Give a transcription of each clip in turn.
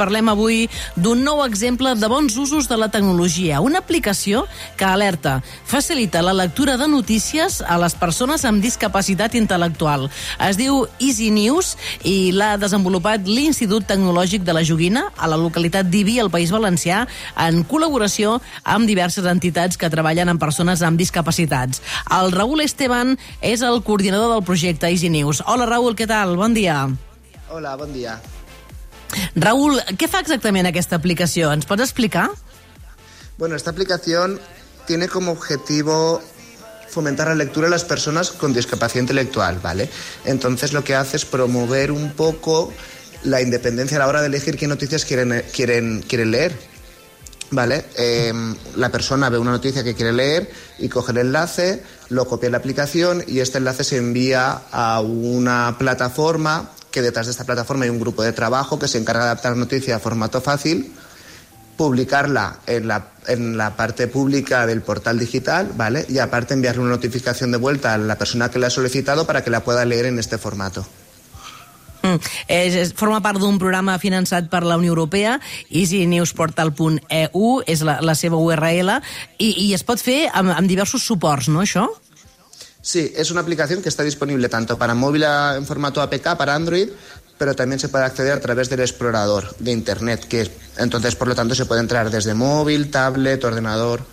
parlem avui d'un nou exemple de bons usos de la tecnologia. Una aplicació que alerta, facilita la lectura de notícies a les persones amb discapacitat intel·lectual. Es diu Easy News i l'ha desenvolupat l'Institut Tecnològic de la Joguina a la localitat d'Ibi, al País Valencià, en col·laboració amb diverses entitats que treballen amb persones amb discapacitats. El Raül Esteban és el coordinador del projecte Easy News. Hola, Raül, què tal? Bon dia. Hola, bon dia. Raúl, ¿qué fa exactament aquesta aplicació? ¿Ens pots explicar? Bueno, esta aplicación tiene como objetivo fomentar la lectura de las personas con discapacidad intelectual, ¿vale? Entonces lo que hace es promover un poco la independencia a la hora de elegir qué noticias quieren, quieren, quieren leer. ¿Vale? Eh, la persona ve una noticia que quiere leer y coge el enlace, lo copia en la aplicación y este enlace se envía a una plataforma que detrás de esta plataforma hay un grupo de trabajo que se encarga de adaptar noticia a formato fácil, publicarla en la, en la parte pública del portal digital, ¿vale? Y aparte enviarle una notificación de vuelta a la persona que la ha solicitado para que la pueda leer en este formato. Mm. És, forma part d'un programa finançat per la Unió Europea, easynewsportal.eu, és la, la seva URL, i, i es pot fer amb, amb diversos suports, no, això? Sí, es una aplicación que está disponible tanto para móvil en formato APK, para Android, pero también se puede acceder a través del explorador de Internet, que entonces, por lo tanto, se puede entrar desde móvil, tablet, ordenador...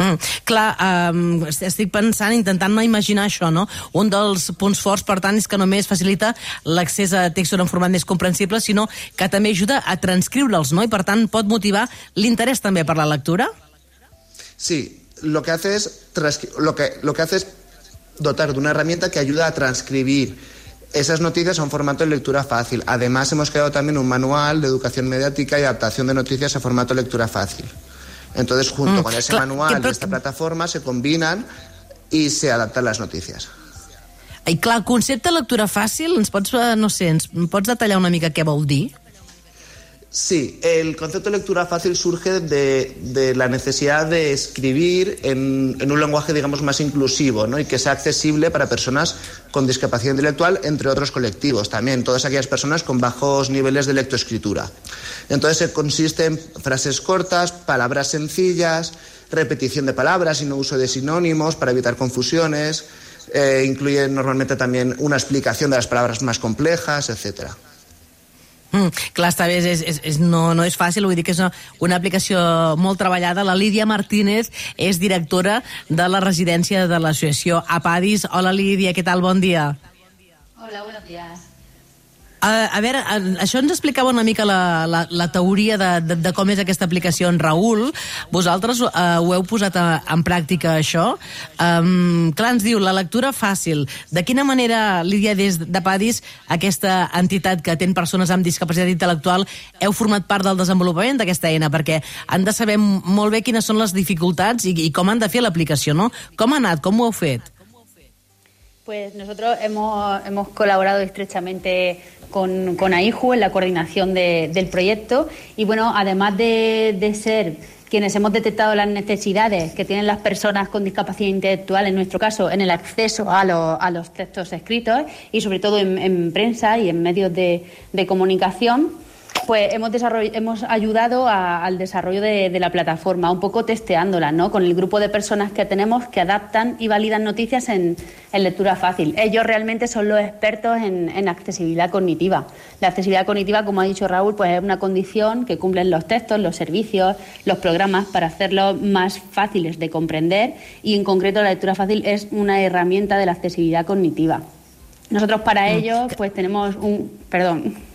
Mm, clar, um, estic pensant, intentant-me imaginar això, no? Un dels punts forts, per tant, és que només facilita l'accés a textos en format més comprensible, sinó que també ajuda a transcriure'ls, no? I, per tant, pot motivar l'interès també per la lectura? Sí, lo que hace es, lo que, lo que hace es dotar de una herramienta que ayuda a transcribir esas noticias a un formato de lectura fácil. Además, hemos creado también un manual de educación mediática y adaptación de noticias a formato de lectura fácil. Entonces, junto mm, con ese manual y esta plataforma, se combinan y se adaptan las noticias. I clar, el concepte de lectura fàcil, ens pots, eh, no sé, ens pots detallar una mica què vol dir? Sí, el concepto de lectura fácil surge de, la necesidad de escribir en, un lenguaje, digamos, más inclusivo y que sea accesible para personas con discapacidad intelectual, entre otros colectivos, también todas aquellas personas con bajos niveles de lectoescritura. Entonces, consiste en frases cortas, palabras sencillas, repetición de palabras y no uso de sinónimos para evitar confusiones. Eh, incluye normalmente también una explicación de las palabras más complejas, etcétera. Mm, clar, està bé, és, és, és, no, no és fàcil, vull dir que és una, una aplicació molt treballada. La Lídia Martínez és directora de la residència de l'associació APADIS. Hola, Lídia, què tal? Bon dia. Hola, buenos días. A, a veure, això ens explicava una mica la, la, la teoria de, de, de com és aquesta aplicació en Raül. Vosaltres uh, ho heu posat a, en pràctica, això. Um, clar, ens diu, la lectura fàcil. De quina manera, Lídia, des de Padis, aquesta entitat que ten persones amb discapacitat intel·lectual, heu format part del desenvolupament d'aquesta eina? Perquè han de saber molt bé quines són les dificultats i, i com han de fer l'aplicació, no? Com ha anat? Com ho heu fet? Pues nosotros hemos, hemos colaborado estrechamente con, con AIJU en la coordinación del proyecto. Y bueno, además de, ser quienes hemos detectado las necesidades que tienen las personas con discapacidad intelectual, en nuestro caso, en el acceso a, a los textos escritos y sobre todo en, prensa y en medios de, de comunicación, pues hemos, hemos ayudado al desarrollo de, la plataforma, un poco testeándola, ¿no? Con el grupo de personas que tenemos que adaptan y validan noticias en, lectura fácil. Ellos realmente son los expertos en, accesibilidad cognitiva. La accesibilidad cognitiva, como ha dicho Raúl, pues es una condición que cumplen los textos, los servicios, los programas para hacerlos más fáciles de comprender y en concreto la lectura fácil es una herramienta de la accesibilidad cognitiva. Nosotros para mm. ello pues tenemos un... Perdón.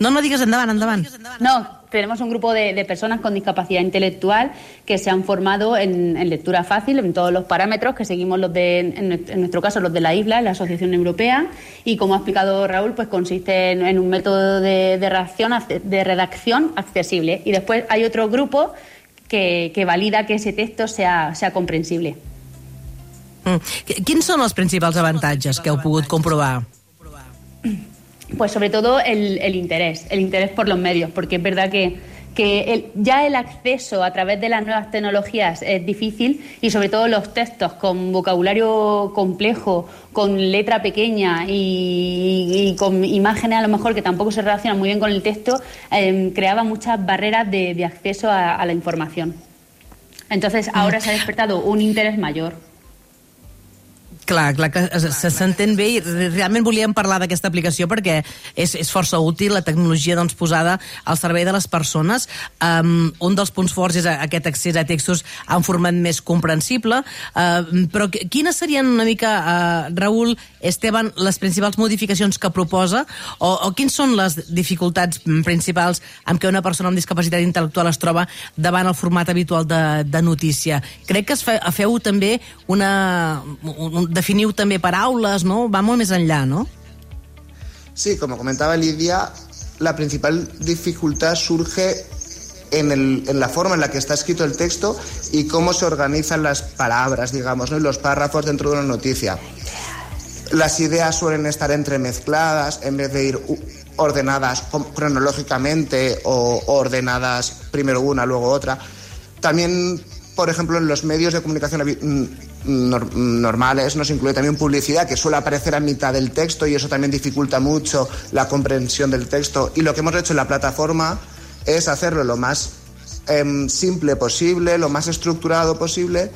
No, no digas endavant, endavant. No, tenemos un grupo de, personas con discapacidad intelectual que se han formado en, lectura fácil, en todos los parámetros que seguimos los de, en, nuestro caso, los de la isla, la Asociación Europea, y como ha explicado Raúl, pues consiste en, un método de, reacción, de redacción accesible. Y después hay otro grupo que, valida que ese texto sea, sea comprensible. Mm. ¿Quiénes son los principales avantajes que heu pogut comprobar? Pues sobre todo el, interés, el interés por los medios, porque es verdad que, que ya el acceso a través de las nuevas tecnologías es difícil y sobre todo los textos con vocabulario complejo, con letra pequeña y, con imágenes a lo mejor que tampoco se relacionan muy bien con el texto, eh, creaba muchas barreras de, acceso a la información. Entonces ahora se ha despertado un interés mayor. Clar, clar que s'entén bé i realment volíem parlar d'aquesta aplicació perquè és, és força útil la tecnologia doncs, posada al servei de les persones. Um, un dels punts forts és aquest accés a textos en format més comprensible, uh, però quines serien una mica, uh, Raül, Esteban, les principals modificacions que proposa o, o quins són les dificultats principals amb què una persona amb discapacitat intel·lectual es troba davant el format habitual de, de notícia? Crec que es fe, feu també una, un, definiu també paraules, ¿no? Va molt més enllà, ¿no? Sí, como comentaba Lidia, la principal dificultad surge en, el, en, la forma en la que está escrito el texto y cómo se organizan las palabras, digamos, ¿no? y los párrafos dentro de una noticia. Las ideas suelen estar entremezcladas en vez de ir ordenadas cronológicamente o ordenadas primero una, luego otra. También, por ejemplo, en los medios de comunicación normales, nos incluye también publicidad que suele aparecer a mitad del texto y eso también dificulta mucho la comprensión del texto. Y lo que hemos hecho en la plataforma es hacerlo lo más eh, simple posible, lo más estructurado posible.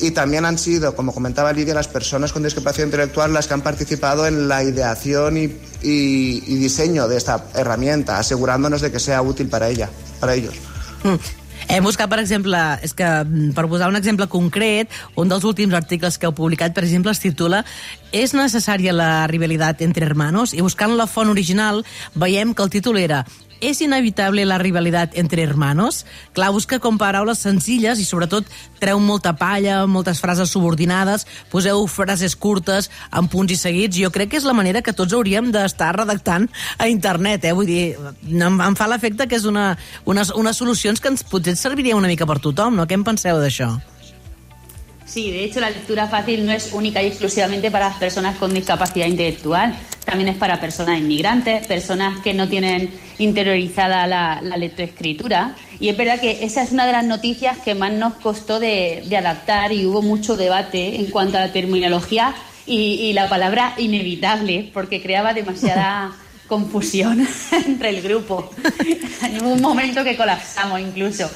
Y también han sido, como comentaba Lidia, las personas con discapacidad intelectual las que han participado en la ideación y, y, y diseño de esta herramienta, asegurándonos de que sea útil para ella, para ellos. Mm. Hem buscat, per exemple, és que mm, per posar un exemple concret, un dels últims articles que heu publicat, per exemple, es titula És necessària la rivalitat entre hermanos? I buscant la font original veiem que el títol era ¿Es inevitable la rivalidad entre hermanos? Clar, busca com paraules senzilles i sobretot treu molta palla, moltes frases subordinades, poseu frases curtes amb punts i seguits. Jo crec que és la manera que tots hauríem d'estar redactant a internet, eh? Vull dir, em, em fa l'efecte que és una, unes, unes solucions que ens potser serviria una mica per tothom, no? Què en penseu d'això? Sí, de hecho la lectura fácil no es única y exclusivamente para las personas con discapacidad intelectual, también es para personas inmigrantes, personas que no tienen interiorizada la, la lectoescritura. Y es verdad que esa es una de las noticias que más nos costó de, adaptar y hubo mucho debate en cuanto a la terminología y, la palabra inevitable, porque creaba demasiada confusión entre el grupo. En un momento que colapsamos incluso.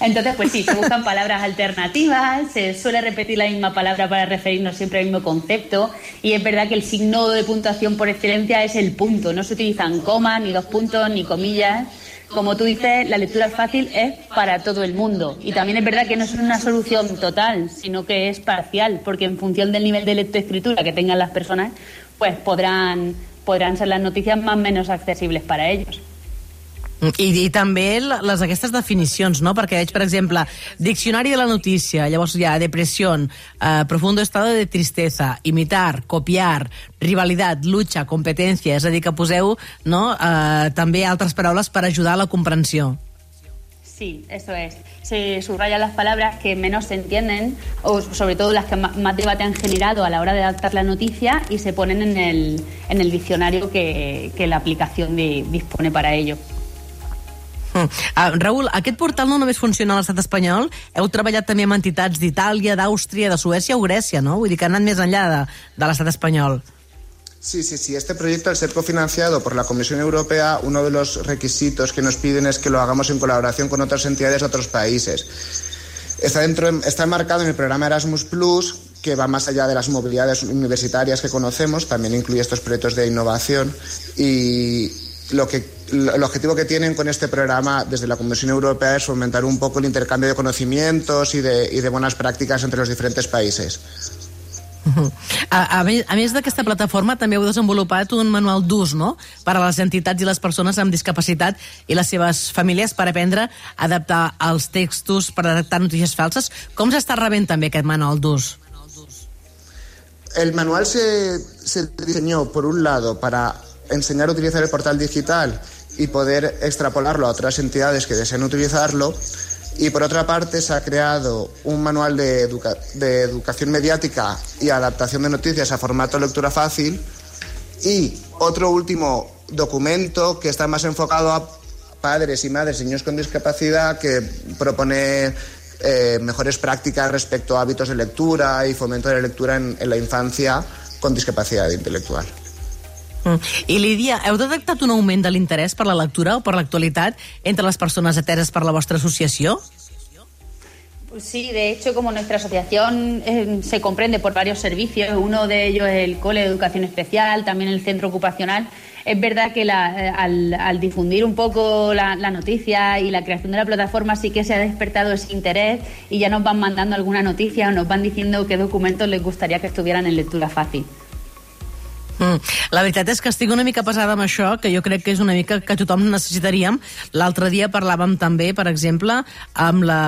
Entonces, pues sí, se buscan palabras alternativas, se suele repetir la misma palabra para referirnos siempre al mismo concepto y es verdad que el signo de puntuación por excelencia es el punto, no se utilizan comas, ni dos puntos, ni comillas. Como tú dices, la lectura fácil es para todo el mundo y también es verdad que no es una solución total, sino que es parcial, porque en función del nivel de lectoescritura que tengan las personas, pues podrán, podrán ser las noticias más o menos accesibles para ellos. I, i també les aquestes definicions, no? Perquè veig, per exemple, diccionari de la notícia, llavors hi ha depressió, eh, profundo estado de tristeza, imitar, copiar, rivalitat, lucha, competència, és a dir, que poseu no, eh, també altres paraules per ajudar a la comprensió. Sí, eso es. Se subrayan las palabras que menos se entienden, o sobre todo las que más debate han generado a la hora de adaptar la noticia, y se ponen en el, en el diccionario que, que la aplicación de, dispone para ello. Uh, Raül, aquest portal no només funciona a l'estat espanyol, heu treballat també amb entitats d'Itàlia, d'Àustria, de Suècia o Grècia, ¿no? Vull dir que han anat més enllà de, de l'estat espanyol. Sí, sí, sí. Este proyecto, al ser cofinanciado por la Comisión Europea, uno de los requisitos que nos piden es que lo hagamos en colaboración con otras entidades de otros países. Está, dentro, está enmarcado en el programa Erasmus Plus, que va más allá de las movilidades universitarias que conocemos, también incluye estos proyectos de innovación y, lo que, el objetivo que tienen con este programa desde la Comisión Europea es fomentar un poco el intercambio de conocimientos y de, y de buenas prácticas entre los diferentes países. A, a, més, a més d'aquesta plataforma també heu desenvolupat un manual d'ús no? per a les entitats i les persones amb discapacitat i les seves famílies per aprendre a adaptar els textos per adaptar notícies falses. Com s'està rebent també aquest manual d'ús? El manual se, se diseñó, por un lado, para enseñar a utilizar el portal digital y poder extrapolarlo a otras entidades que deseen utilizarlo. Y por otra parte se ha creado un manual de, de educación mediática y adaptación de noticias a formato lectura fácil y otro último documento que está más enfocado a padres y madres de niños con discapacidad que propone eh, mejores prácticas respecto a hábitos de lectura y fomento de la lectura en la infancia con discapacidad intelectual. Mm. I Lídia, heu detectat un augment de l'interès per la lectura o per l'actualitat entre les persones ateses per la vostra associació? Sí, de hecho, como nuestra asociación eh, se comprende por varios servicios, uno de ellos es el Cole de Educación Especial, también el Centro Ocupacional, es verdad que la, eh, al, al, difundir un poco la, la, noticia y la creación de la plataforma sí que se ha despertado ese interés y ya nos van mandando alguna noticia o nos van diciendo qué documentos les gustaría que estuvieran en lectura fácil. Mm. La veritat és que estic una mica pesada amb això, que jo crec que és una mica que tothom necessitaríem. L'altre dia parlàvem també, per exemple, amb la,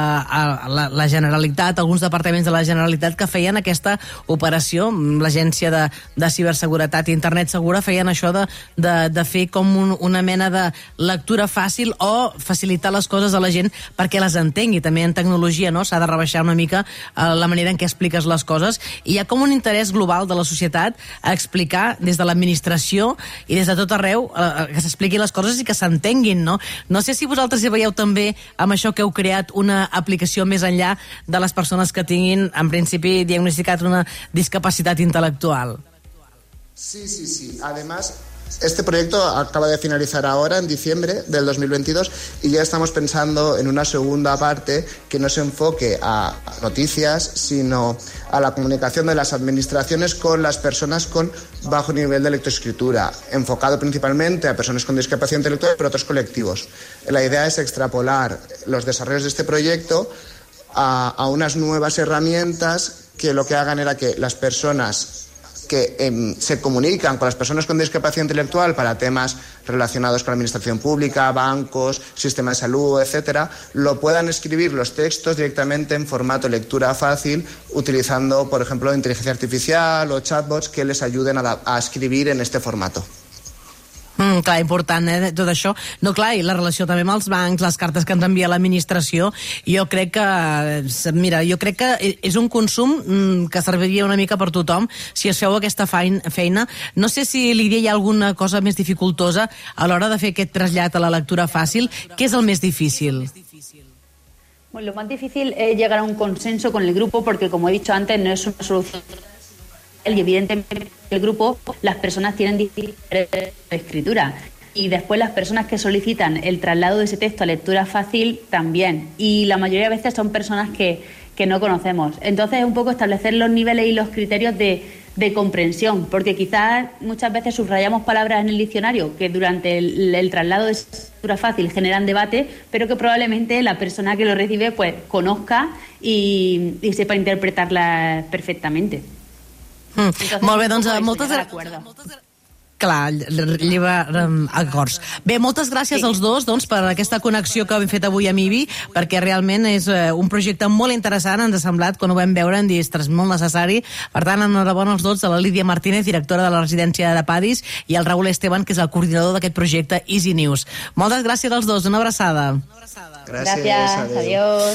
la, la Generalitat, alguns departaments de la Generalitat que feien aquesta operació, l'Agència de, de Ciberseguretat i Internet Segura feien això de, de, de fer com un, una mena de lectura fàcil o facilitar les coses a la gent perquè les entengui. També en tecnologia no s'ha de rebaixar una mica eh, la manera en què expliques les coses. I hi ha com un interès global de la societat a explicar des de l'administració i des de tot arreu eh, que s'expliquin les coses i que s'entenguin, no? No sé si vosaltres hi veieu també amb això que heu creat una aplicació més enllà de les persones que tinguin, en principi, diagnosticat una discapacitat intel·lectual. Sí, sí, sí. Además, Este proyecto acaba de finalizar ahora, en diciembre del 2022, y ya estamos pensando en una segunda parte que no se enfoque a noticias, sino a la comunicación de las administraciones con las personas con bajo nivel de lectoescritura, enfocado principalmente a personas con discapacidad intelectual, pero otros colectivos. La idea es extrapolar los desarrollos de este proyecto a, a unas nuevas herramientas que lo que hagan era que las personas que eh, se comunican con las personas con discapacidad intelectual para temas relacionados con la administración pública, bancos, sistema de salud, etcétera, lo puedan escribir los textos directamente en formato lectura fácil, utilizando, por ejemplo, inteligencia artificial o chatbots que les ayuden a escribir en este formato. Mm, clar, important, eh, tot això. No, clar, i la relació també amb els bancs, les cartes que ens envia l'administració, jo crec que, eh, mira, jo crec que és un consum mm, que serviria una mica per tothom si es feu aquesta feina. No sé si, Lídia, hi ha alguna cosa més dificultosa a l'hora de fer aquest trasllat a la lectura fàcil. Què és el més difícil? Bueno, lo más difícil es llegar a un consenso con el grupo porque, como he dicho antes, no es una solución y evidentemente el grupo las personas tienen diferentes escritura y después las personas que solicitan el traslado de ese texto a lectura fácil también y la mayoría de veces son personas que, que no conocemos. Entonces es un poco establecer los niveles y los criterios de, de comprensión, porque quizás muchas veces subrayamos palabras en el diccionario que durante el, el traslado de lectura fácil generan debate, pero que probablemente la persona que lo recibe pues conozca y, y sepa interpretarlas perfectamente. Mm. Molt bé, doncs moltes gràcies. Clar, lleva um, acords. Bé, moltes gràcies sí. als dos doncs, per aquesta connexió que hem fet avui amb IBI, perquè realment és uh, un projecte molt interessant, ens ha semblat, quan ho vam veure, hem dit, molt necessari. Per tant, enhorabona als dos, a la Lídia Martínez, directora de la residència de Padis, i al Raül Esteban, que és el coordinador d'aquest projecte Easy News. Moltes gràcies als dos, una abraçada. Una abraçada. Gràcies, Gràcies. adiós.